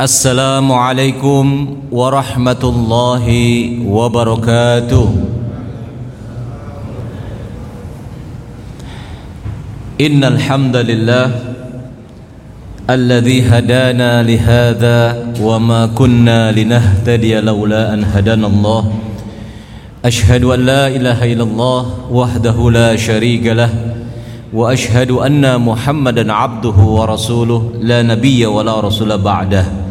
السلام عليكم ورحمة الله وبركاته. إن الحمد لله الذي هدانا لهذا وما كنا لنهتدي لولا أن هدانا الله. أشهد أن لا إله إلا الله وحده لا شريك له وأشهد أن محمدا عبده ورسوله لا نبي ولا رسول بعده.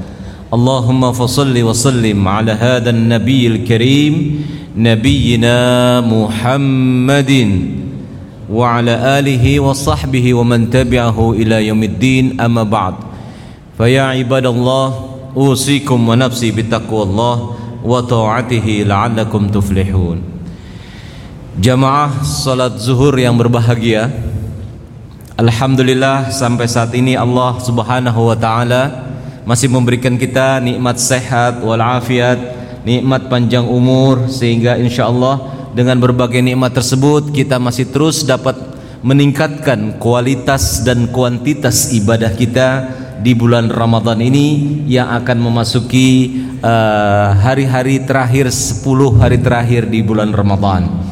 اللهم فصل وسلم على هذا النبي الكريم نبينا محمد وعلى آله وصحبه ومن تبعه إلى يوم الدين أما بعد. فيا عباد الله أوصيكم ونفسي بتقوى الله وطاعته لعلكم تفلحون. Jamaah salat zuhur yang berbahagia. Alhamdulillah sampai saat ini Allah subhanahu wa ta'ala Masih memberikan kita nikmat sehat walafiat Nikmat panjang umur Sehingga insya Allah dengan berbagai nikmat tersebut Kita masih terus dapat meningkatkan kualitas dan kuantitas ibadah kita di bulan Ramadan ini yang akan memasuki uh, hari-hari uh, terakhir 10 hari terakhir di bulan Ramadan.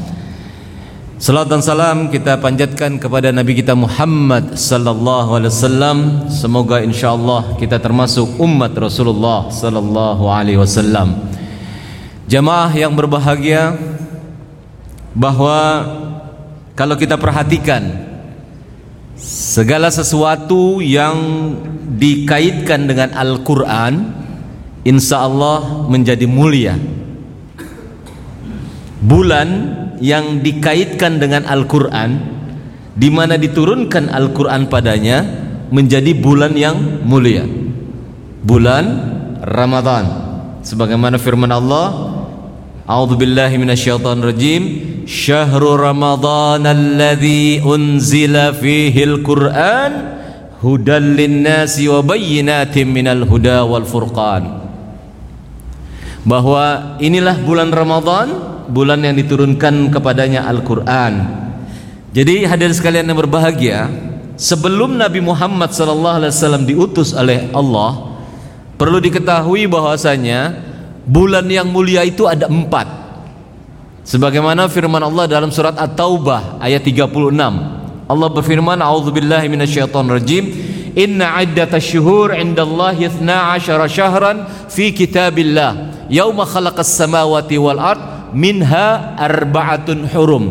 Salam dan salam kita panjatkan kepada Nabi kita Muhammad sallallahu alaihi wasallam. Semoga insyaallah kita termasuk umat Rasulullah sallallahu alaihi wasallam. Jamaah yang berbahagia bahwa kalau kita perhatikan segala sesuatu yang dikaitkan dengan Al-Qur'an insyaallah menjadi mulia. Bulan yang dikaitkan dengan Al-Qur'an di mana diturunkan Al-Qur'an padanya menjadi bulan yang mulia. Bulan Ramadan. Sebagaimana firman Allah, A'udzu billahi minasyaitonir rajim. Syahrul Ramadan alladzi unzila fihi al-Qur'an hudan lin-nasi wa bayyinatin minal huda wal furqan. Bahwa inilah bulan Ramadan bulan yang diturunkan kepadanya Al-Quran. Jadi hadirin sekalian yang berbahagia sebelum Nabi Muhammad SAW diutus oleh Allah perlu diketahui bahwasanya bulan yang mulia itu ada empat. Sebagaimana firman Allah dalam surat At-Taubah ayat 36 Allah berfirman A'udzubillahi minasyaitonirrajim Inna iddatash syuhur indallahi 12 syahran fi kitabillah. Yauma khalaqas samawati wal ard minha arba'atun hurum.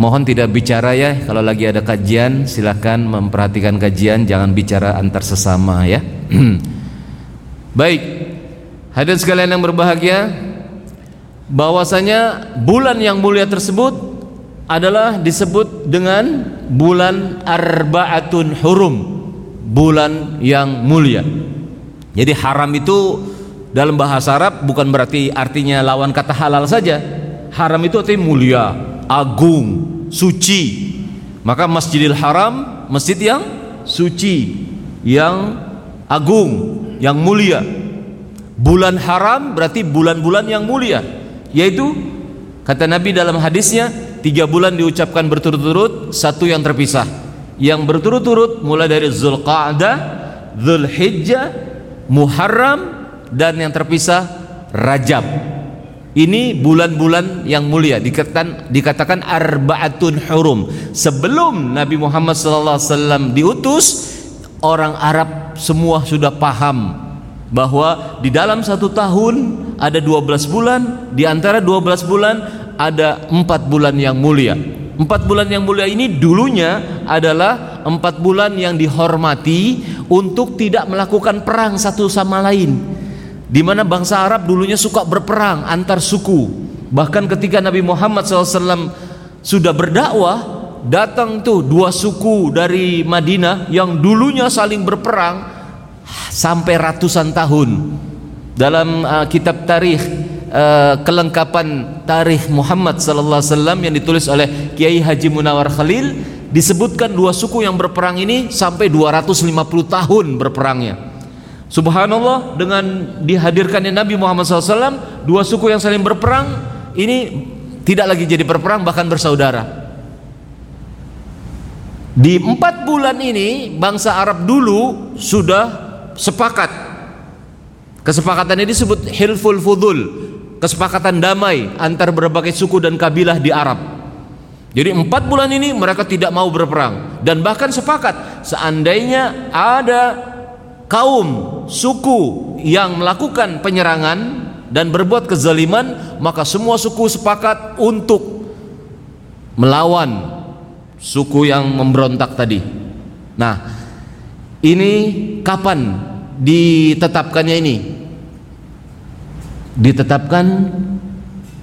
Mohon tidak bicara ya kalau lagi ada kajian silakan memperhatikan kajian jangan bicara antar sesama ya. Baik hadirin sekalian yang berbahagia bahwasanya bulan yang mulia tersebut adalah disebut dengan bulan arba'atun hurum bulan yang mulia. Jadi haram itu dalam bahasa Arab bukan berarti artinya lawan kata halal saja. Haram itu artinya mulia agung suci. Maka Masjidil Haram masjid yang suci yang agung yang mulia. Bulan haram berarti bulan-bulan yang mulia. Yaitu kata Nabi dalam hadisnya tiga bulan diucapkan berturut-turut satu yang terpisah. Yang berturut-turut mulai dari Zulqa'dah Zulhijjah Muharram dan yang terpisah Rajab. Ini bulan-bulan yang mulia dikatakan dikatakan arbaatun hurum. Sebelum Nabi Muhammad SAW diutus, orang Arab semua sudah paham bahwa di dalam satu tahun ada 12 bulan, di antara 12 bulan ada empat bulan yang mulia. Empat bulan yang mulia ini dulunya adalah empat bulan yang dihormati untuk tidak melakukan perang satu sama lain di mana bangsa Arab dulunya suka berperang antar suku. Bahkan ketika Nabi Muhammad SAW sudah berdakwah, datang tuh dua suku dari Madinah yang dulunya saling berperang sampai ratusan tahun. Dalam uh, kitab tarikh uh, kelengkapan tarikh Muhammad wasallam yang ditulis oleh Kiai Haji Munawar Khalil disebutkan dua suku yang berperang ini sampai 250 tahun berperangnya. Subhanallah dengan dihadirkannya Nabi Muhammad SAW dua suku yang saling berperang ini tidak lagi jadi berperang bahkan bersaudara. Di empat bulan ini bangsa Arab dulu sudah bersepakat kesepakatan ini disebut hilful fudul kesepakatan damai antar berbagai suku dan kabilah di Arab. Jadi empat bulan ini mereka tidak mau berperang dan bahkan sepakat seandainya ada kaum suku yang melakukan penyerangan dan berbuat kezaliman maka semua suku sepakat untuk melawan suku yang memberontak tadi. Nah, ini kapan ditetapkannya ini? Ditetapkan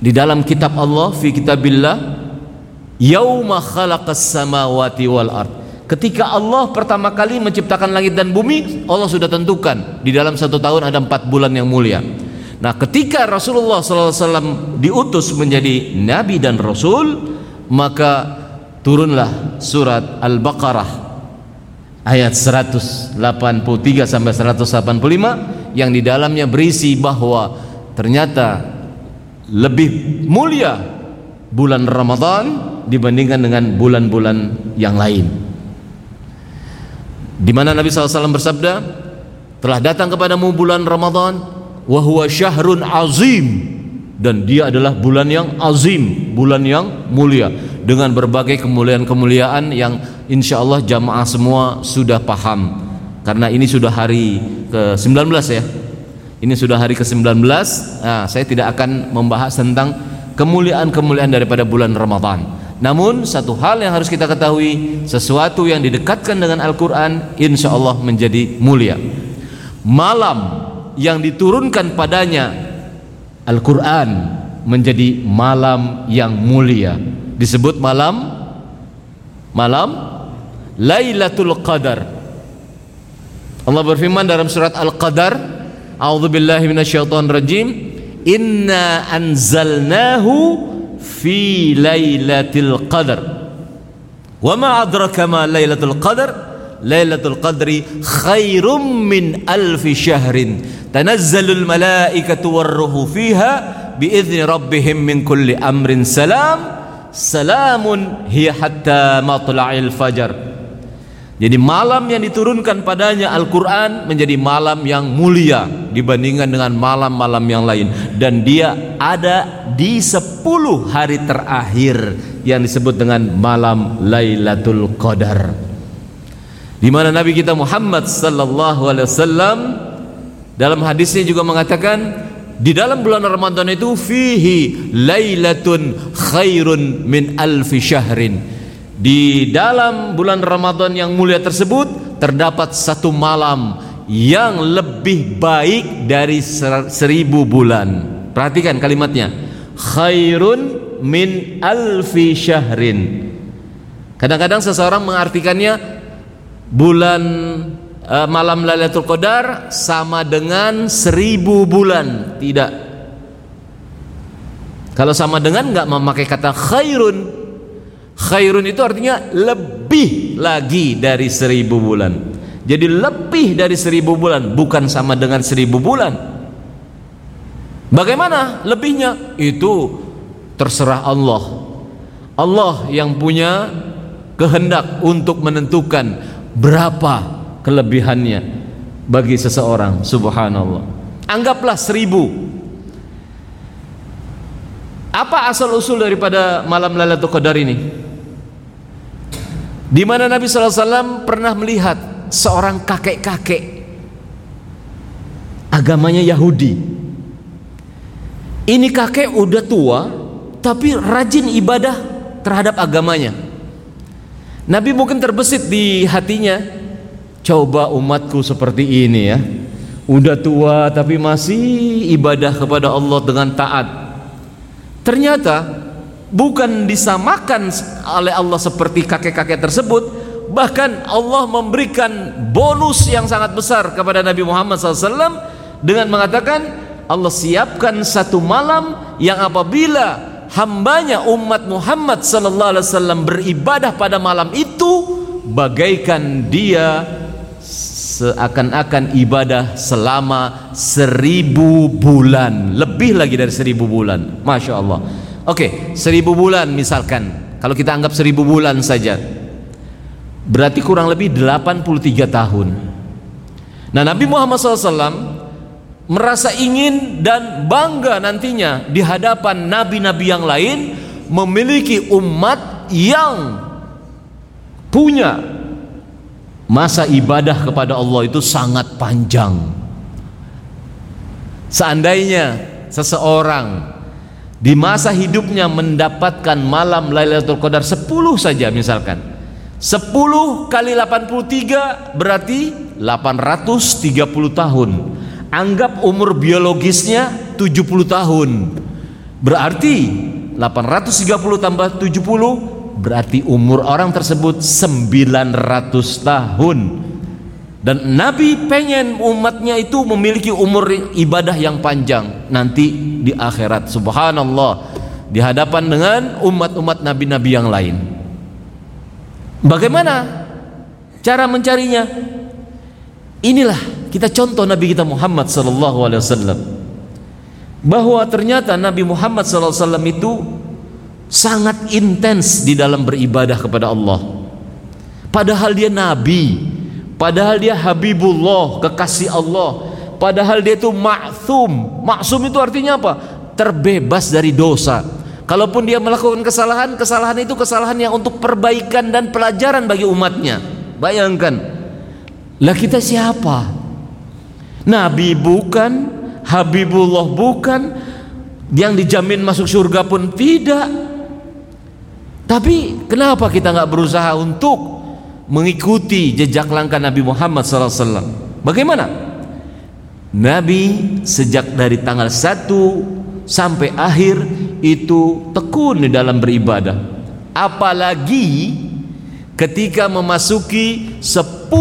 di dalam kitab Allah fi kitabillah yauma khalaqas samawati wal ard. Ketika Allah pertama kali menciptakan langit dan bumi, Allah sudah tentukan di dalam satu tahun ada empat bulan yang mulia. Nah, ketika Rasulullah SAW diutus menjadi nabi dan rasul, maka turunlah surat Al-Baqarah ayat 183 sampai 185 yang di dalamnya berisi bahwa ternyata lebih mulia bulan Ramadan dibandingkan dengan bulan-bulan yang lain. Di mana Nabi SAW bersabda, telah datang kepadamu bulan Ramadan, wahwa syahrun azim. Dan dia adalah bulan yang azim, bulan yang mulia. Dengan berbagai kemuliaan-kemuliaan yang insya Allah jamaah semua sudah paham. Karena ini sudah hari ke-19 ya. Ini sudah hari ke-19. Nah, saya tidak akan membahas tentang kemuliaan-kemuliaan daripada bulan Ramadan namun satu hal yang harus kita ketahui sesuatu yang didekatkan dengan Al-Quran insya Allah menjadi mulia. Malam yang diturunkan padanya Al-Quran menjadi malam yang mulia. Disebut malam malam Lailatul Qadar. Allah berfirman dalam surat Al-Qadar A'udzubillahi minasyaitonirrajim. Inna anzalnahu fi Lailatul Qadar Wa ma adraka ma Lailatul Qadar Lailatul Qadri khairum min alfi syahrin tanazzalul malaikatu warruhu fiha biizni rabbihim min kulli amrin salam salamun hiya hatta matla'il fajar jadi malam yang diturunkan padanya Al-Quran menjadi malam yang mulia dibandingkan dengan malam-malam yang lain dan dia ada di 10 hari terakhir yang disebut dengan malam Lailatul Qadar di mana Nabi kita Muhammad sallallahu alaihi wasallam dalam hadisnya juga mengatakan di dalam bulan Ramadan itu fihi lailatun khairun min alfi syahrin. Di dalam bulan Ramadan yang mulia tersebut terdapat satu malam yang lebih baik dari seribu bulan. Perhatikan kalimatnya. Khairun min alfi syahrin. Kadang-kadang seseorang mengartikannya bulan uh, malam Lailatul Qadar sama dengan seribu bulan tidak kalau sama dengan nggak memakai kata khairun khairun itu artinya lebih lagi dari seribu bulan. Jadi lebih dari seribu bulan bukan sama dengan seribu bulan. Bagaimana lebihnya? Itu terserah Allah. Allah yang punya kehendak untuk menentukan berapa kelebihannya bagi seseorang. Subhanallah. Anggaplah seribu. Apa asal usul daripada malam Lailatul Qadar ini di mana Nabi SAW pernah melihat seorang kakek-kakek agamanya Yahudi ini kakek udah tua tapi rajin ibadah terhadap agamanya Nabi mungkin terbesit di hatinya Coba umatku seperti ini ya. Udah tua tapi masih ibadah kepada Allah dengan taat. Ternyata bukan disamakan oleh Allah seperti kakek-kakek tersebut, bahkan Allah memberikan bonus yang sangat besar kepada Nabi Muhammad SAW dengan mengatakan Allah siapkan satu malam yang apabila hambanya umat Muhammad wasallam beribadah pada malam itu bagaikan dia seakan-akan ibadah selama seribu bulan. Lebih lagi dari seribu bulan. Masya Allah oke seribu bulan misalkan. Kalau kita anggap seribu bulan saja. Berarti kurang lebih 83 tahun. Nah Nabi Muhammad SAW merasa ingin dan bangga nantinya di hadapan nabi-nabi yang lain memiliki umat yang punya masa ibadah kepada Allah itu sangat panjang. Seandainya seseorang di masa hidupnya mendapatkan malam Lailatul Qadar 10 saja misalkan. 10 kali 83 berarti 830 tahun. Anggap umur biologisnya 70 tahun. Berarti 830 tambah 70 berarti umur orang tersebut 900 tahun dan Nabi pengen umatnya itu memiliki umur ibadah yang panjang nanti di akhirat. Subhanallah. Di hadapan dengan umat-umat nabi-nabi yang lain. Bagaimana cara mencarinya? Inilah kita contoh Nabi kita Muhammad sallallahu alaihi wasallam. Bahwa ternyata Nabi Muhammad SAW itu sangat intens di dalam beribadah kepada Allah. Padahal dia Nabi padahal dia Habibullah kekasih Allah. Padahal dia itu maksum maksum itu artinya apa? Terbebas dari dosa. Kalaupun dia melakukan kesalahan kesalahan itu kesalahan yang untuk perbaikan dan pelajaran bagi umatnya. Bayangkan. Lah kita siapa? Nabi bukan Habibullah bukan yang dijamin masuk surga pun tidak. Tapi kenapa kita nggak berusaha untuk mengikuti jejak langkah Nabi Muhammad SAW bagaimana? Nabi sejak dari tanggal 1 sampai akhir itu tekun di dalam beribadah. Apalagi ketika memasuki 10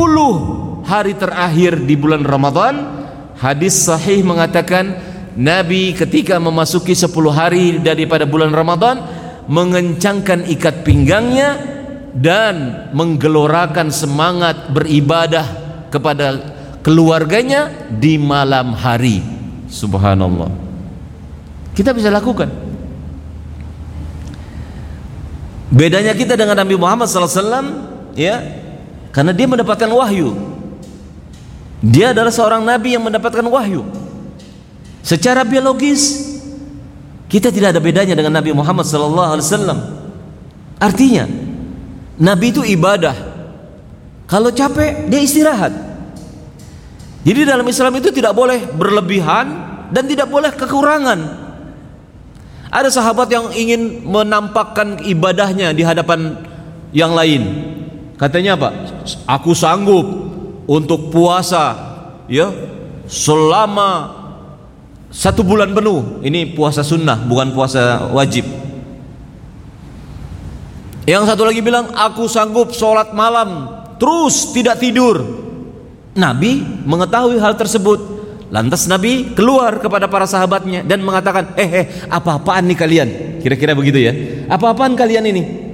hari terakhir di bulan Ramadan Hadis sahih mengatakan Nabi ketika memasuki 10 hari daripada bulan Ramadan mengencangkan ikat pinggangnya dan menggelorakan semangat beribadah kepada keluarganya di malam hari. Subhanallah. Kita bisa lakukan. Bedanya kita dengan Nabi Muhammad SAW, ya, karena dia mendapatkan wahyu. Dia adalah seorang nabi yang mendapatkan wahyu. Secara biologis kita tidak ada bedanya dengan Nabi Muhammad wasallam. Artinya nabi itu ibadah. Kalau capek dia istirahat. Jadi dalam Islam itu tidak boleh berlebihan dan tidak boleh kekurangan. Ada sahabat yang ingin menampakkan ibadahnya di hadapan yang lain. Katanya apa? Aku sanggup untuk puasa ya selama satu bulan penuh ini puasa sunnah bukan puasa wajib yang satu lagi bilang aku sanggup sholat malam terus tidak tidur Nabi mengetahui hal tersebut lantas Nabi keluar kepada para sahabatnya dan mengatakan eh eh apa-apaan nih kalian kira-kira begitu ya apa-apaan kalian ini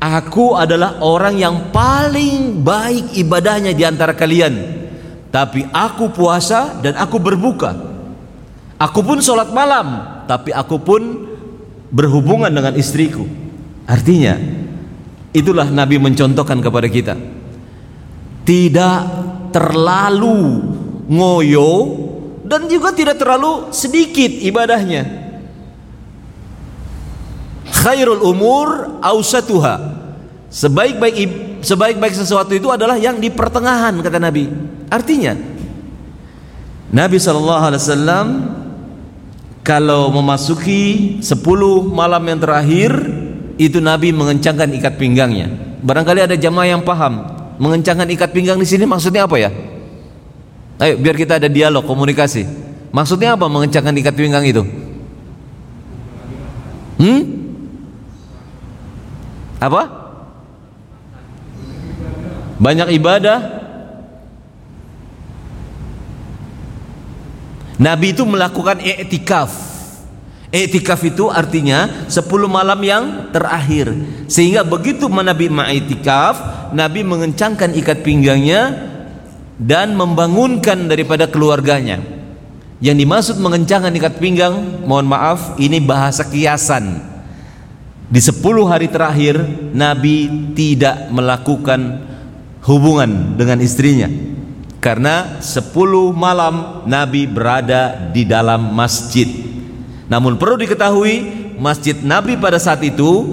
Aku adalah orang yang paling baik ibadahnya di antara kalian. Tapi aku puasa dan aku berbuka. Aku pun sholat malam, tapi aku pun berhubungan dengan istriku. Artinya, itulah Nabi mencontohkan kepada kita. Tidak terlalu ngoyo dan juga tidak terlalu sedikit ibadahnya. Khairul umur ausatuha sebaik-baik sebaik-baik sesuatu itu adalah yang di pertengahan kata Nabi. Artinya Nabi SAW kalau memasuki 10 malam yang terakhir itu Nabi mengencangkan ikat pinggangnya barangkali ada jamaah yang paham mengencangkan ikat pinggang di sini maksudnya apa ya ayo biar kita ada dialog komunikasi maksudnya apa mengencangkan ikat pinggang itu hmm apa? Banyak ibadah. Nabi itu melakukan i'tikaf. I'tikaf itu artinya 10 malam yang terakhir. Sehingga begitu Nabi ma'iktikaf, Nabi mengencangkan ikat pinggangnya dan membangunkan daripada keluarganya. Yang dimaksud mengencangkan ikat pinggang, mohon maaf, ini bahasa kiasan di 10 hari terakhir Nabi tidak melakukan hubungan dengan istrinya Karena 10 malam Nabi berada di dalam masjid. Namun perlu diketahui masjid Nabi pada saat itu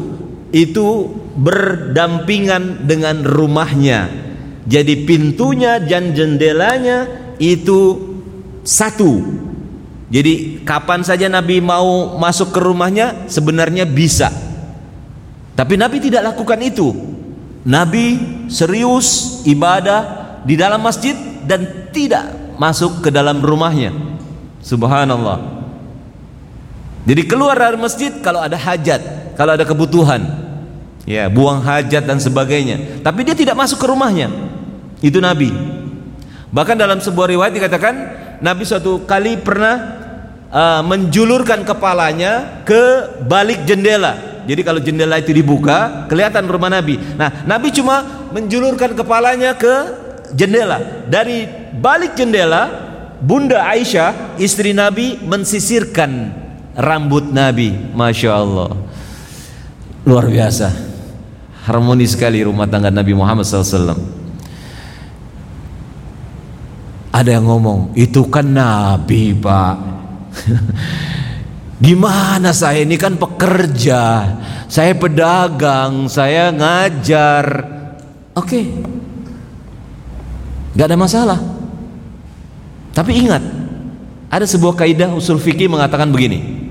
itu berdampingan dengan rumahnya. Jadi pintunya dan jendelanya itu satu. Jadi kapan saja Nabi mau masuk ke rumahnya sebenarnya bisa. Tapi Nabi tidak lakukan itu. Nabi serius ibadah di dalam masjid dan tidak masuk ke dalam rumahnya. Subhanallah. Jadi keluar dari masjid kalau ada hajat, kalau ada kebutuhan. Ya, buang hajat dan sebagainya. Tapi dia tidak masuk ke rumahnya. Itu Nabi. Bahkan dalam sebuah riwayat dikatakan Nabi suatu kali pernah uh, menjulurkan kepalanya ke balik jendela. Jadi kalau jendela itu dibuka, kelihatan rumah Nabi. Nah, Nabi cuma menjulurkan kepalanya ke jendela. Dari balik jendela, Bunda Aisyah, istri Nabi mensisirkan rambut Nabi. Masya Allah. Luar biasa. Harmoni sekali rumah tangga Nabi Muhammad SAW. Ada yang ngomong, itu kan Nabi pak. Gimana saya ini kan pekerja, saya pedagang, saya ngajar. Oke, okay, Gak ada masalah. Tapi ingat, ada sebuah kaidah usul fikih mengatakan begini.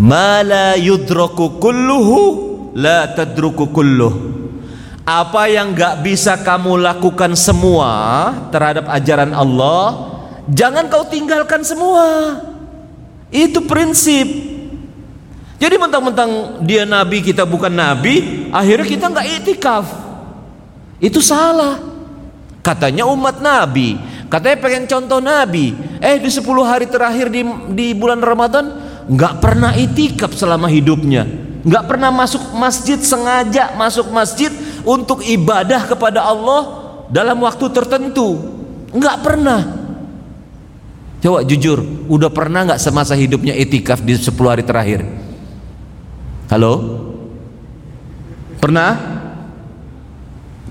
Mala yudroku kulluhu la tadruku kulluh. Apa yang gak bisa kamu lakukan semua terhadap ajaran Allah, jangan kau tinggalkan semua. Itu prinsip. Jadi mentang-mentang dia nabi kita bukan nabi, akhirnya kita nggak itikaf. Itu salah. Katanya umat Nabi, katanya pengen contoh Nabi. Eh di 10 hari terakhir di, di bulan Ramadan nggak pernah itikaf selama hidupnya. nggak pernah masuk masjid sengaja masuk masjid untuk ibadah kepada Allah dalam waktu tertentu. nggak pernah. Coba jujur, udah pernah nggak semasa hidupnya itikaf di 10 hari terakhir? Halo? Pernah?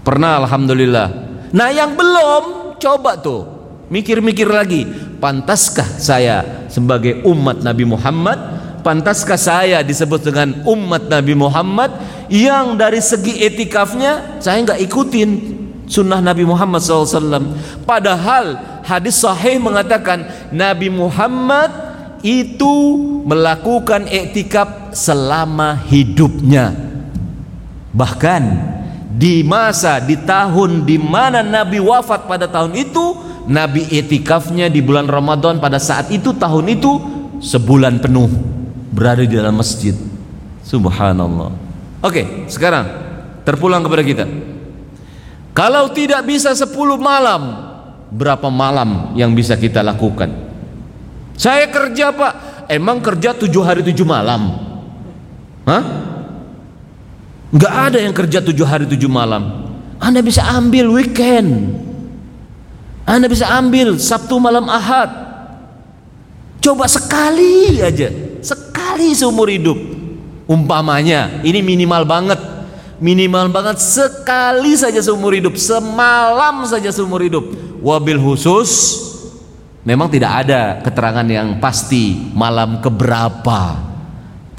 Pernah alhamdulillah. Nah yang belum coba tuh mikir-mikir lagi, pantaskah saya sebagai umat Nabi Muhammad? Pantaskah saya disebut dengan umat Nabi Muhammad yang dari segi etikafnya saya nggak ikutin sunnah Nabi Muhammad SAW. Padahal hadis sahih mengatakan Nabi Muhammad itu melakukan etikaf selama hidupnya. Bahkan di masa di tahun di mana Nabi wafat pada tahun itu Nabi etikafnya di bulan Ramadan pada saat itu tahun itu sebulan penuh berada di dalam masjid subhanallah oke sekarang terpulang kepada kita kalau tidak bisa 10 malam berapa malam yang bisa kita lakukan saya kerja pak emang kerja tujuh hari tujuh malam Hah? Nggak ada yang kerja tujuh hari tujuh malam. Anda bisa ambil weekend. Anda bisa ambil Sabtu malam Ahad. Coba sekali aja, sekali seumur hidup. Umpamanya, ini minimal banget. Minimal banget sekali saja seumur hidup, semalam saja seumur hidup. Wabil khusus memang tidak ada keterangan yang pasti malam keberapa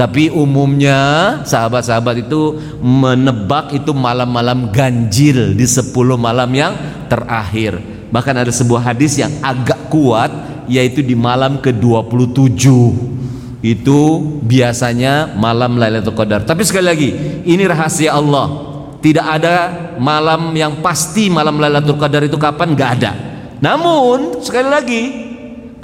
tapi umumnya sahabat-sahabat itu menebak itu malam-malam ganjil di 10 malam yang terakhir. Bahkan ada sebuah hadis yang agak kuat yaitu di malam ke-27. Itu biasanya malam Lailatul Qadar. Tapi sekali lagi, ini rahasia Allah. Tidak ada malam yang pasti malam Lailatul Qadar itu kapan, nggak ada. Namun sekali lagi,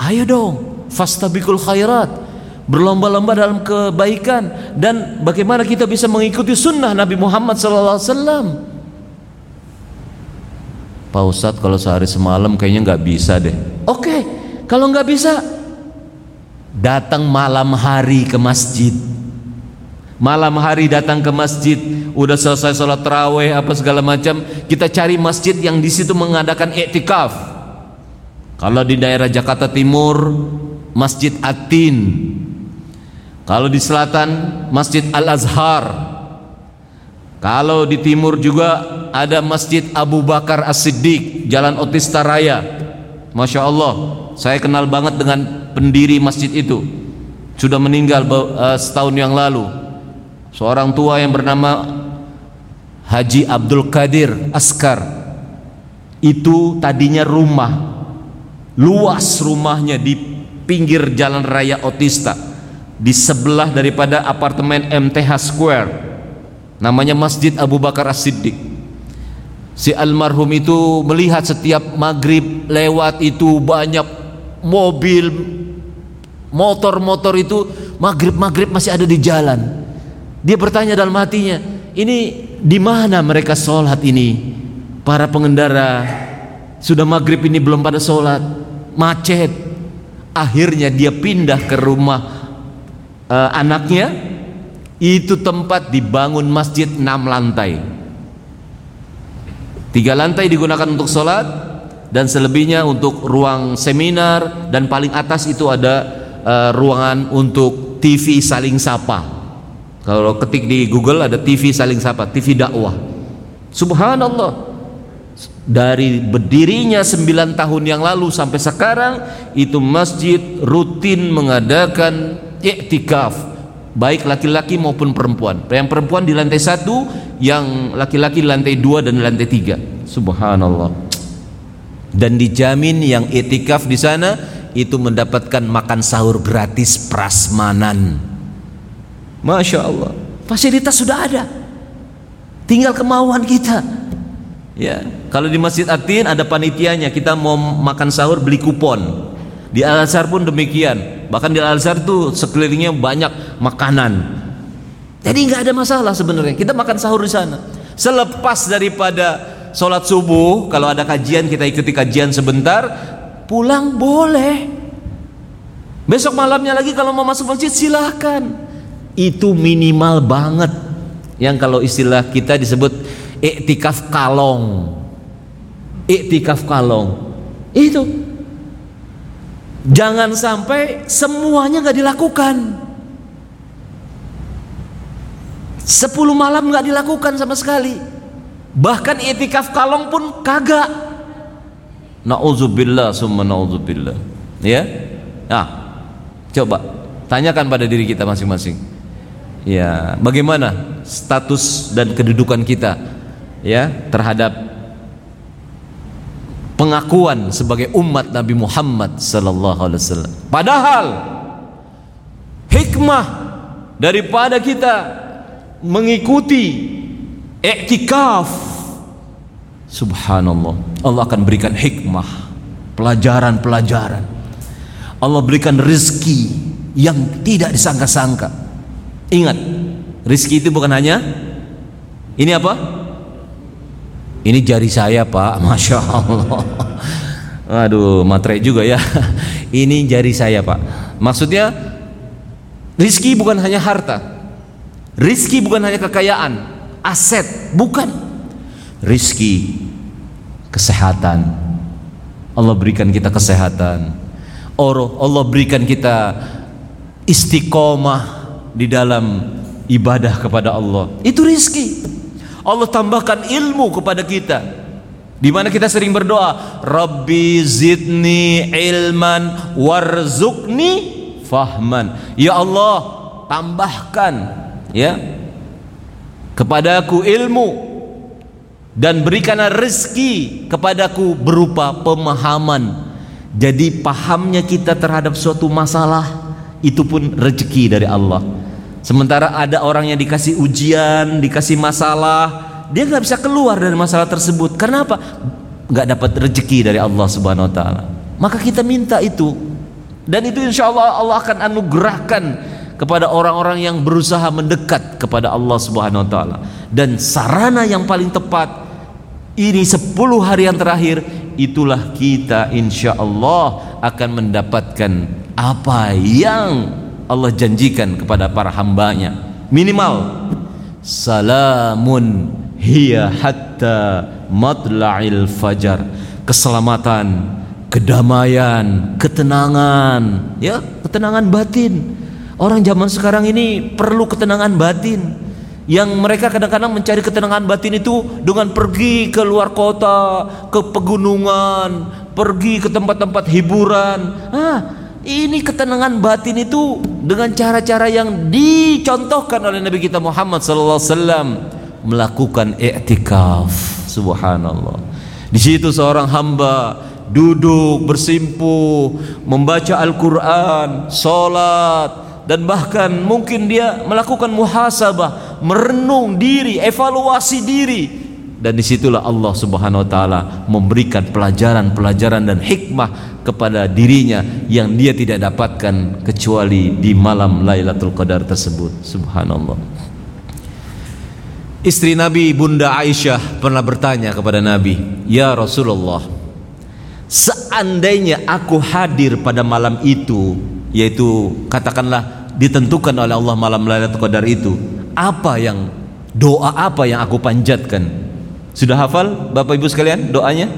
ayo dong, fastabikul khairat berlomba-lomba dalam kebaikan dan bagaimana kita bisa mengikuti sunnah Nabi Muhammad SAW. Pak Ustadz kalau sehari semalam kayaknya nggak bisa deh. Oke, kalau nggak bisa datang malam hari ke masjid. Malam hari datang ke masjid, udah selesai sholat terawih apa segala macam, kita cari masjid yang di situ mengadakan iktikaf. Kalau di daerah Jakarta Timur, Masjid Atin kalau di selatan Masjid Al-Azhar Kalau di timur juga ada Masjid Abu Bakar As-Siddiq, Jalan Otista Raya. Masya Allah, saya kenal banget dengan pendiri masjid itu. Sudah meninggal uh, setahun yang lalu. Seorang tua yang bernama Haji Abdul Qadir Askar. Itu tadinya rumah. Luas rumahnya di pinggir jalan raya Otista. Di sebelah daripada apartemen MTH Square namanya Masjid Abu Bakar As-Siddiq. Si almarhum itu melihat setiap maghrib lewat itu banyak mobil motor-motor itu maghrib-maghrib masih ada di jalan. Dia bertanya dalam hatinya ini di mana mereka sholat ini? Para pengendara sudah maghrib ini belum pada sholat. Macet. Akhirnya dia pindah ke rumah uh, anaknya itu tempat dibangun masjid enam lantai. Tiga lantai digunakan untuk sholat dan selebihnya untuk ruang seminar dan paling atas itu ada uh, ruangan untuk TV saling sapa. Kalau ketik di Google ada TV saling sapa TV dakwah. Subhanallah. Dari berdirinya sembilan tahun yang lalu sampai sekarang itu masjid rutin mengadakan iktikaf baik laki-laki maupun perempuan. Yang perempuan di lantai satu, yang laki-laki di lantai dua dan lantai tiga. Subhanallah. Dan dijamin yang etikaf di sana itu mendapatkan makan sahur gratis prasmanan. Masya Allah. Fasilitas sudah ada. Tinggal kemauan kita. Ya, kalau di Masjid Atin ada panitianya, kita mau makan sahur beli kupon. Di Al Azhar pun demikian. Bahkan di Al Azhar tuh sekelilingnya banyak makanan. Jadi nggak ada masalah sebenarnya. Kita makan sahur di sana. Selepas daripada sholat subuh, kalau ada kajian kita ikuti kajian sebentar, pulang boleh. Besok malamnya lagi kalau mau masuk masjid silahkan. Itu minimal banget. Yang kalau istilah kita disebut iktikaf kalong. Iktikaf kalong. Itu Jangan sampai semuanya nggak dilakukan. Sepuluh malam nggak dilakukan sama sekali. Bahkan itikaf kalong pun kagak. Nauzubillah summa nauzubillah. Ya. Nah, coba tanyakan pada diri kita masing-masing. Ya, bagaimana status dan kedudukan kita ya terhadap pengakuan sebagai umat Nabi Muhammad sallallahu alaihi wasallam. Padahal hikmah daripada kita mengikuti iktikaf subhanallah Allah akan berikan hikmah pelajaran-pelajaran. Allah berikan rezeki yang tidak disangka-sangka. Ingat rezeki itu bukan hanya ini apa ini jari saya pak. Masya Allah. Aduh materai juga ya. Ini jari saya pak. Maksudnya Rizki bukan hanya harta. Rizki bukan hanya kekayaan. Aset Bukan. Rizki Kesehatan. Allah berikan kita kesehatan. Allah berikan kita Istiqomah Di dalam ibadah kepada Allah. Itu rizki Allah tambahkan ilmu kepada kita. Di mana kita sering berdoa Rabbi zidni ilman warzukni fahman. Ya Allah tambahkan ya kepadaku ilmu dan berikanlah rezeki kepadaku berupa pemahaman. Jadi pahamnya kita terhadap suatu masalah itu pun rezeki dari Allah Sementara ada orang yang dikasih ujian, dikasih masalah, dia nggak bisa keluar dari masalah tersebut. Karena apa? Nggak dapat rezeki dari Allah Subhanahu Wa Taala. Maka kita minta itu, dan itu insya Allah Allah akan anugerahkan kepada orang-orang yang berusaha mendekat kepada Allah Subhanahu Wa Taala. Dan sarana yang paling tepat ini 10 hari yang terakhir itulah kita insya Allah akan mendapatkan apa yang Allah janjikan kepada para hambanya. Minimal salamun hiya hatta matla'il fajar. Keselamatan kedamaian ketenangan ya ketenangan batin. Orang zaman sekarang ini perlu ketenangan batin. Yang mereka kadang-kadang mencari ketenangan batin itu dengan pergi ke luar kota, ke pegunungan, pergi ke tempat-tempat hiburan. Ah, ini ketenangan batin itu dengan cara-cara yang dicontohkan oleh Nabi kita Muhammad sallallahu alaihi wasallam melakukan i'tikaf. Subhanallah. Di situ seorang hamba duduk bersimpuh membaca Al-Qur'an, salat dan bahkan mungkin dia melakukan muhasabah, merenung diri, evaluasi diri dan di situlah Allah Subhanahu Wa Taala memberikan pelajaran-pelajaran dan hikmah kepada dirinya yang dia tidak dapatkan kecuali di malam Lailatul Qadar tersebut. Subhanallah. Istri Nabi Bunda Aisyah pernah bertanya kepada Nabi, "Ya Rasulullah, seandainya aku hadir pada malam itu, yaitu katakanlah ditentukan oleh Allah malam Lailatul Qadar itu, apa yang doa apa yang aku panjatkan?" Sudah hafal Bapak Ibu sekalian doanya?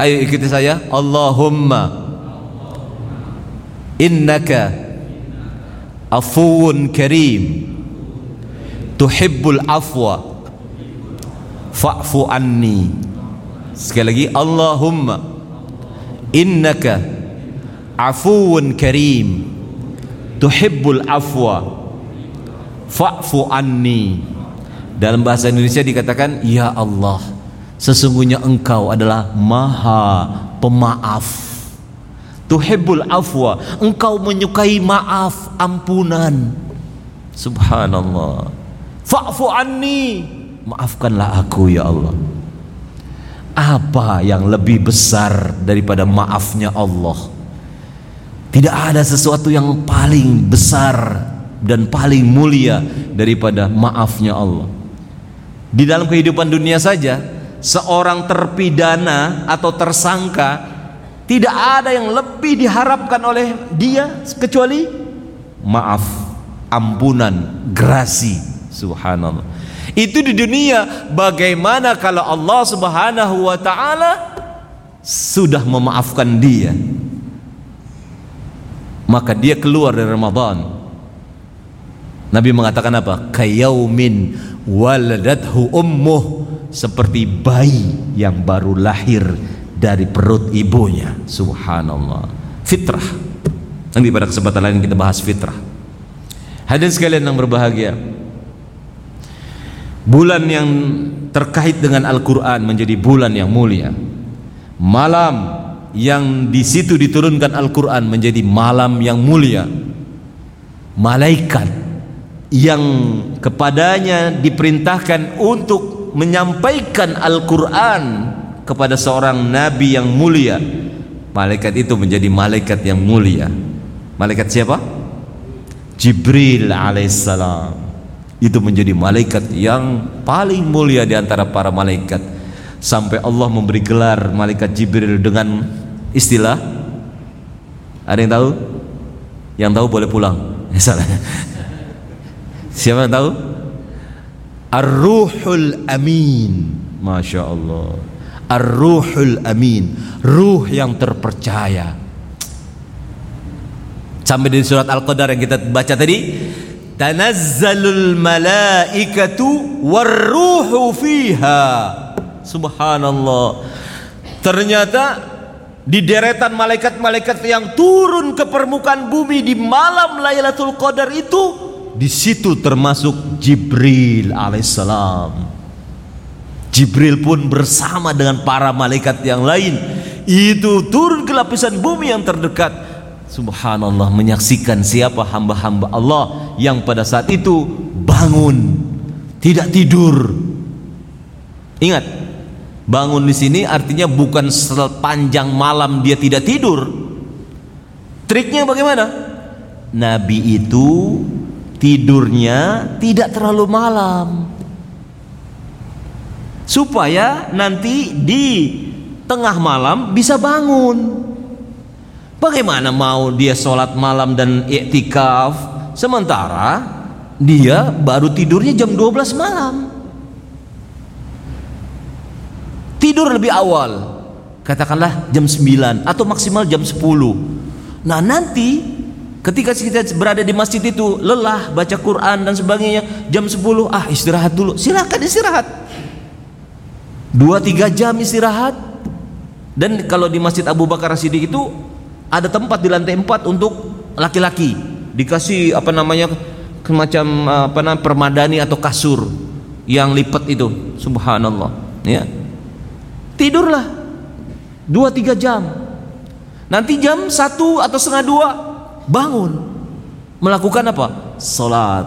Ayo ikuti saya. Allahumma innaka afuwun karim. Tuhibbul afwa. Fa'fu anni. Sekali lagi Allahumma innaka afuwun karim. Tuhibbul afwa. Fa'fu anni dalam bahasa Indonesia dikatakan ya Allah sesungguhnya engkau adalah maha pemaaf tuhibbul afwa engkau menyukai maaf ampunan subhanallah Fa'fu. Maafkanlah aku ya Allah. Apa yang lebih besar daripada maafnya Allah? Tidak ada sesuatu yang paling besar dan paling mulia daripada maafnya Allah. Di dalam kehidupan dunia saja, seorang terpidana atau tersangka tidak ada yang lebih diharapkan oleh dia kecuali maaf, ampunan, grasi Subhanallah. Itu di dunia. Bagaimana kalau Allah Subhanahu wa taala sudah memaafkan dia? Maka dia keluar dari Ramadan. Nabi mengatakan apa? Kayaumin waladathu ummuh seperti bayi yang baru lahir dari perut ibunya. Subhanallah. Fitrah. Nanti pada kesempatan lain kita bahas fitrah. Hadirin sekalian yang berbahagia bulan yang terkait dengan Al-Quran menjadi bulan yang mulia malam yang di situ diturunkan Al-Quran menjadi malam yang mulia malaikat yang kepadanya diperintahkan untuk menyampaikan Al-Quran kepada seorang nabi yang mulia. Malaikat itu menjadi malaikat yang mulia. Malaikat siapa? Jibril alaihissalam. Itu menjadi malaikat yang paling mulia di antara para malaikat. Sampai Allah memberi gelar malaikat Jibril dengan istilah ada yang tahu? yang tahu boleh pulang. Salah siapa yang tahu? Ar-Ruhul Amin. Masya Allah. Ar-Ruhul Amin. Ruh yang terpercaya. Sampai di surat Al-Qadar yang kita baca tadi tanazzalul malaikatu warruhu fiha. Subhanallah. Ternyata di deretan malaikat-malaikat yang turun ke permukaan bumi di malam Lailatul Qadar itu di situ termasuk Jibril alaihissalam Jibril pun bersama dengan para malaikat yang lain itu turun ke lapisan bumi yang terdekat Subhanallah menyaksikan siapa hamba-hamba Allah yang pada saat itu bangun, tidak tidur. Ingat, bangun di sini artinya bukan sepanjang malam dia tidak tidur. Triknya bagaimana? Nabi itu tidurnya tidak terlalu malam. Supaya nanti di tengah malam bisa bangun. Bagaimana mau dia sholat malam dan iktikaf sementara dia baru tidurnya jam 12 malam. Tidur lebih awal. Katakanlah jam 9 atau maksimal jam 10. Nah, nanti Ketika kita berada di masjid itu lelah baca Quran dan sebagainya, jam 10 ah istirahat dulu. Silakan istirahat. Dua tiga jam istirahat. Dan kalau di Masjid Abu Bakar Siddiq itu ada tempat di lantai 4 untuk laki-laki. Dikasih apa namanya semacam apa namanya permadani atau kasur yang lipat itu. Subhanallah, ya. Tidurlah dua tiga jam. Nanti jam satu atau setengah dua bangun melakukan apa? Salat.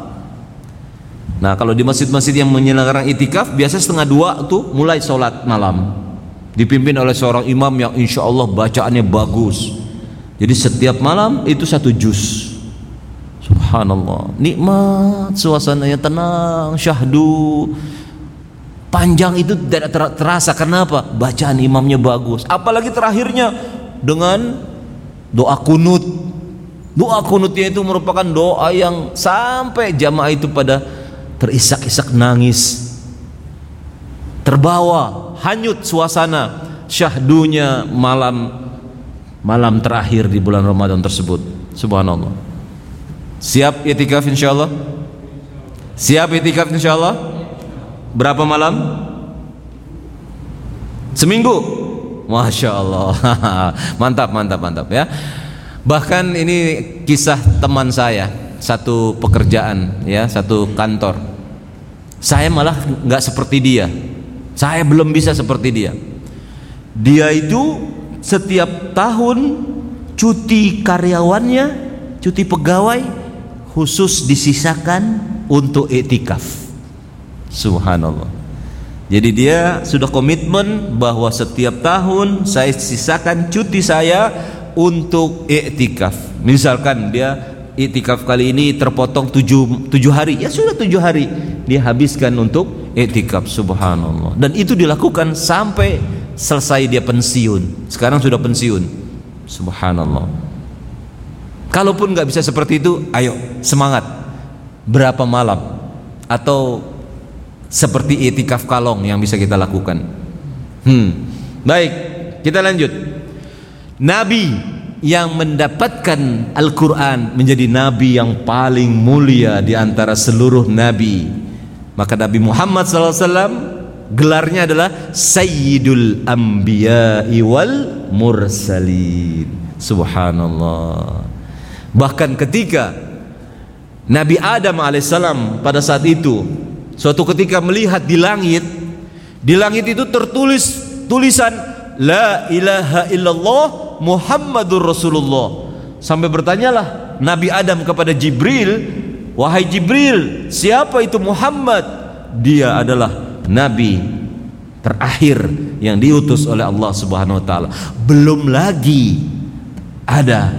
Nah kalau di masjid-masjid yang menyelenggarakan itikaf biasa setengah dua tuh mulai salat malam dipimpin oleh seorang imam yang insya Allah bacaannya bagus. Jadi setiap malam itu satu juz. Subhanallah, nikmat suasananya tenang, syahdu. Panjang itu tidak terasa kenapa? Bacaan imamnya bagus. Apalagi terakhirnya dengan doa kunut Doa kunutnya itu merupakan doa yang sampai jamaah itu pada terisak-isak nangis. Terbawa, hanyut suasana syahdunya malam malam terakhir di bulan Ramadan tersebut. Subhanallah. Siap itikaf insyaallah? Siap itikaf insyaallah? Berapa malam? Seminggu. Masya Allah. mantap, mantap, mantap ya. Bahkan ini kisah teman saya, satu pekerjaan ya, satu kantor. Saya malah nggak seperti dia. Saya belum bisa seperti dia. Dia itu setiap tahun cuti karyawannya, cuti pegawai khusus disisakan untuk etikaf. Subhanallah. Jadi dia sudah komitmen bahwa setiap tahun saya sisakan cuti saya untuk iktikaf. Misalkan dia iktikaf kali ini terpotong tujuh, tujuh hari, ya sudah tujuh hari dia habiskan untuk iktikaf. Subhanallah. Dan itu dilakukan sampai selesai dia pensiun. Sekarang sudah pensiun. Subhanallah. Kalaupun nggak bisa seperti itu, ayo semangat. Berapa malam atau seperti itikaf kalong yang bisa kita lakukan. Hmm. Baik, kita lanjut. Nabi yang mendapatkan Al-Quran menjadi Nabi yang paling mulia di antara seluruh Nabi. Maka Nabi Muhammad SAW gelarnya adalah Sayyidul Anbiya wal Mursalin. Subhanallah. Bahkan ketika Nabi Adam alaihissalam pada saat itu suatu ketika melihat di langit, di langit itu tertulis tulisan La ilaha illallah Muhammadur Rasulullah. Sampai bertanyalah Nabi Adam kepada Jibril wahai Jibril siapa itu Muhammad? Dia adalah nabi terakhir yang diutus oleh Allah Subhanahu wa taala. Belum lagi ada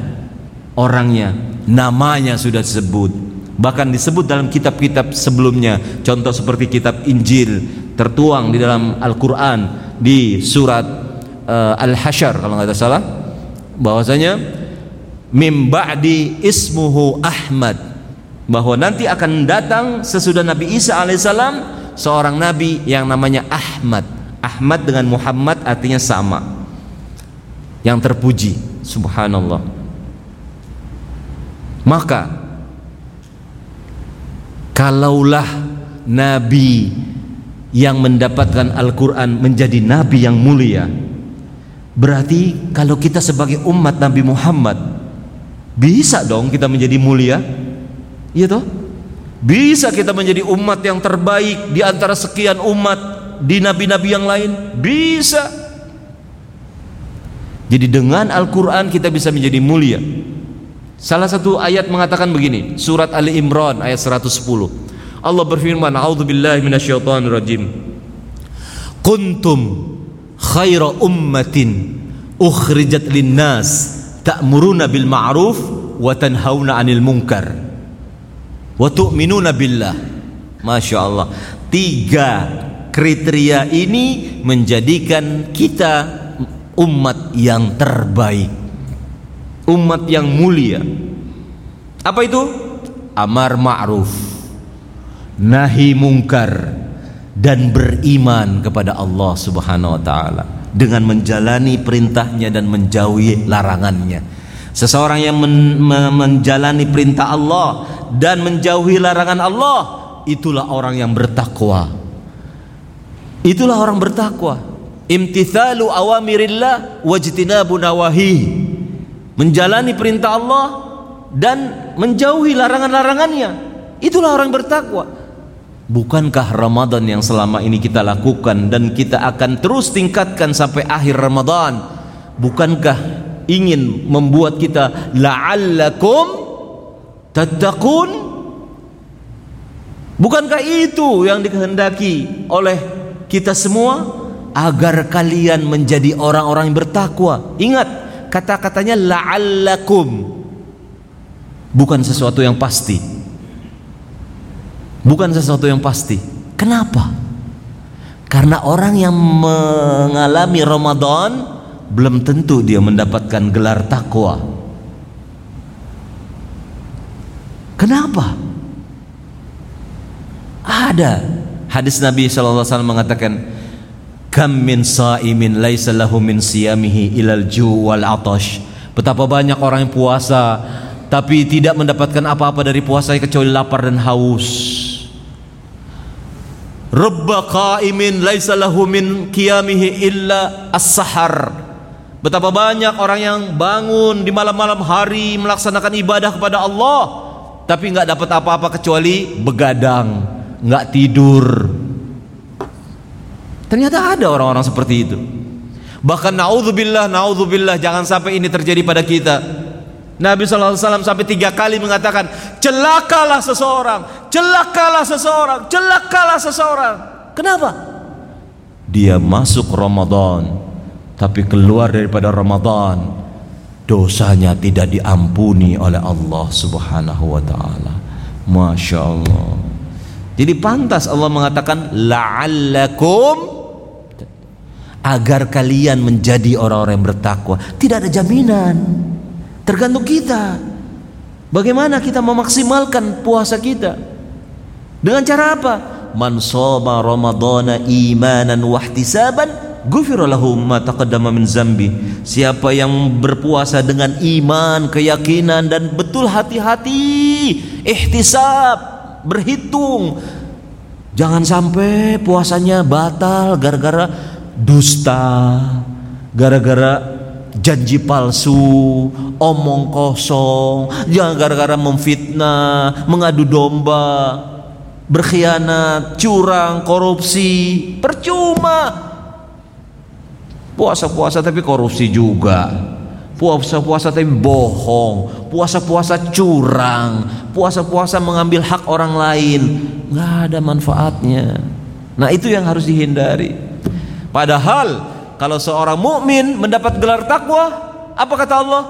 orangnya namanya sudah disebut. Bahkan disebut dalam kitab-kitab sebelumnya. Contoh seperti kitab Injil tertuang di dalam Al-Qur'an di surat uh, Al-Hasyr kalau nggak salah. Bahwasanya mim ba'di ismuhu Ahmad. Bahwa nanti akan datang sesudah Nabi Isa alaihissalam seorang nabi yang namanya Ahmad. Ahmad dengan Muhammad artinya sama. Yang terpuji. Subhanallah. Maka kalaulah nabi yang mendapatkan Al-Quran menjadi nabi yang mulia Berarti kalau kita sebagai umat Nabi Muhammad bisa dong kita menjadi mulia. Iya toh? Bisa kita menjadi umat yang terbaik di antara sekian umat di nabi-nabi yang lain? Bisa. Jadi dengan Al-Qur'an kita bisa menjadi mulia. Salah satu ayat mengatakan begini, surat Ali Imran ayat 110. Allah berfirman, "A'udzubillahi minasyaitonirrajim." Kuntum khaira ummatin ukhrijat linnas ta'muruna bil ma'ruf wa tanhauna 'anil munkar wa tu'minuna billah. Masya Allah. Tiga kriteria ini menjadikan kita umat yang terbaik umat yang mulia. Apa itu? Amar ma'ruf nahi mungkar dan beriman kepada Allah Subhanahu wa taala dengan menjalani perintahnya dan menjauhi larangannya. Seseorang yang men, men, menjalani perintah Allah dan menjauhi larangan Allah, itulah orang yang bertakwa. Itulah orang bertakwa. Imtithalu awamirillah wajtinabu nawahi. Menjalani perintah Allah dan menjauhi larangan-larangannya. Itulah orang bertakwa. Bukankah Ramadan yang selama ini kita lakukan dan kita akan terus tingkatkan sampai akhir Ramadan? Bukankah ingin membuat kita la'allakum tattaqun? Bukankah itu yang dikehendaki oleh kita semua agar kalian menjadi orang-orang yang bertakwa? Ingat, kata-katanya la'allakum. Bukan sesuatu yang pasti bukan sesuatu yang pasti. Kenapa? Karena orang yang mengalami Ramadan belum tentu dia mendapatkan gelar takwa. Kenapa? Ada hadis Nabi wasallam mengatakan kam min saimin laisa lahu min siyamihi ilal ju' wal atash. Betapa banyak orang yang puasa tapi tidak mendapatkan apa-apa dari puasa kecuali lapar dan haus. Rabba qaimin laisa lahu min qiyamihi illa as-sahar. Betapa banyak orang yang bangun di malam-malam hari melaksanakan ibadah kepada Allah tapi nggak dapat apa-apa kecuali begadang, nggak tidur. Ternyata ada orang-orang seperti itu. Bahkan naudzubillah, naudzubillah jangan sampai ini terjadi pada kita. Nabi SAW sampai tiga kali mengatakan celakalah seseorang, celakalah seseorang, celakalah seseorang. Kenapa? Dia masuk Ramadan, tapi keluar daripada Ramadan, dosanya tidak diampuni oleh Allah Subhanahu wa taala. Masya Allah. Jadi pantas Allah mengatakan la'allakum agar kalian menjadi orang-orang yang bertakwa. Tidak ada jaminan. Tergantung kita. Bagaimana kita memaksimalkan puasa kita? Dengan cara apa? Man shoma ramadhana imanan wa ihtisaban ghufira lahu ma taqaddama min zambi. Siapa yang berpuasa dengan iman, keyakinan dan betul hati-hati, ihtisab, berhitung. Jangan sampai puasanya batal gara-gara dusta, gara-gara janji palsu, omong kosong, jangan gara-gara memfitnah, mengadu domba, berkhianat, curang, korupsi, percuma. Puasa-puasa tapi korupsi juga. Puasa-puasa tapi bohong, puasa-puasa curang, puasa-puasa mengambil hak orang lain, nggak ada manfaatnya. Nah itu yang harus dihindari. Padahal kalau seorang mukmin mendapat gelar takwa, apa kata Allah?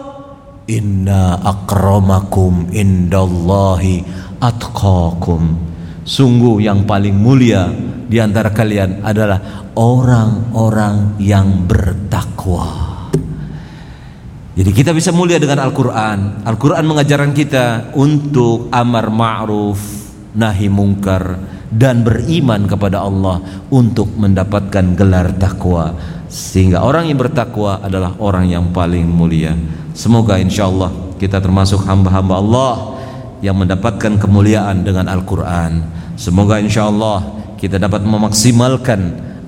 Inna akramakum indallahi atqakum. Sungguh yang paling mulia di antara kalian adalah orang-orang yang bertakwa. Jadi kita bisa mulia dengan Al-Quran. Al-Quran mengajarkan kita untuk amar ma'ruf Nahi mungkar Dan beriman kepada Allah Untuk mendapatkan gelar takwa. Sehingga orang yang bertakwa adalah orang yang paling mulia. Semoga insya Allah kita termasuk hamba-hamba Allah yang mendapatkan kemuliaan dengan Al-Quran. Semoga insya Allah kita dapat memaksimalkan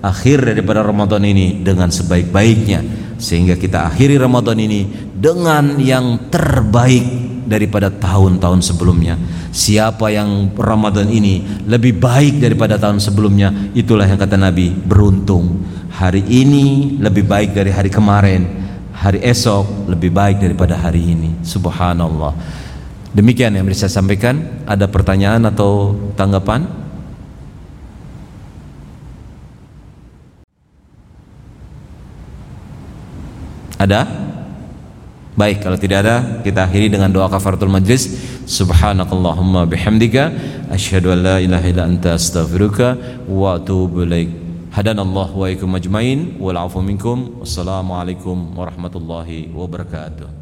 akhir daripada Ramadan ini dengan sebaik-baiknya sehingga kita akhiri Ramadan ini dengan yang terbaik daripada tahun-tahun sebelumnya. Siapa yang Ramadan ini lebih baik daripada tahun sebelumnya itulah yang kata Nabi beruntung. Hari ini lebih baik dari hari kemarin. Hari esok lebih baik daripada hari ini. Subhanallah demikian yang bisa saya sampaikan. Ada pertanyaan atau tanggapan? Ada? Baik kalau tidak ada kita akhiri dengan doa kafaratul majlis. Subhanakallahumma bihamdika asyhadu an la ilaha illa anta astaghfiruka wa atubu ilaik. Hadanallahu wa ikum ajmain. Wal afu minkum. Wassalamu alaikum warahmatullahi wabarakatuh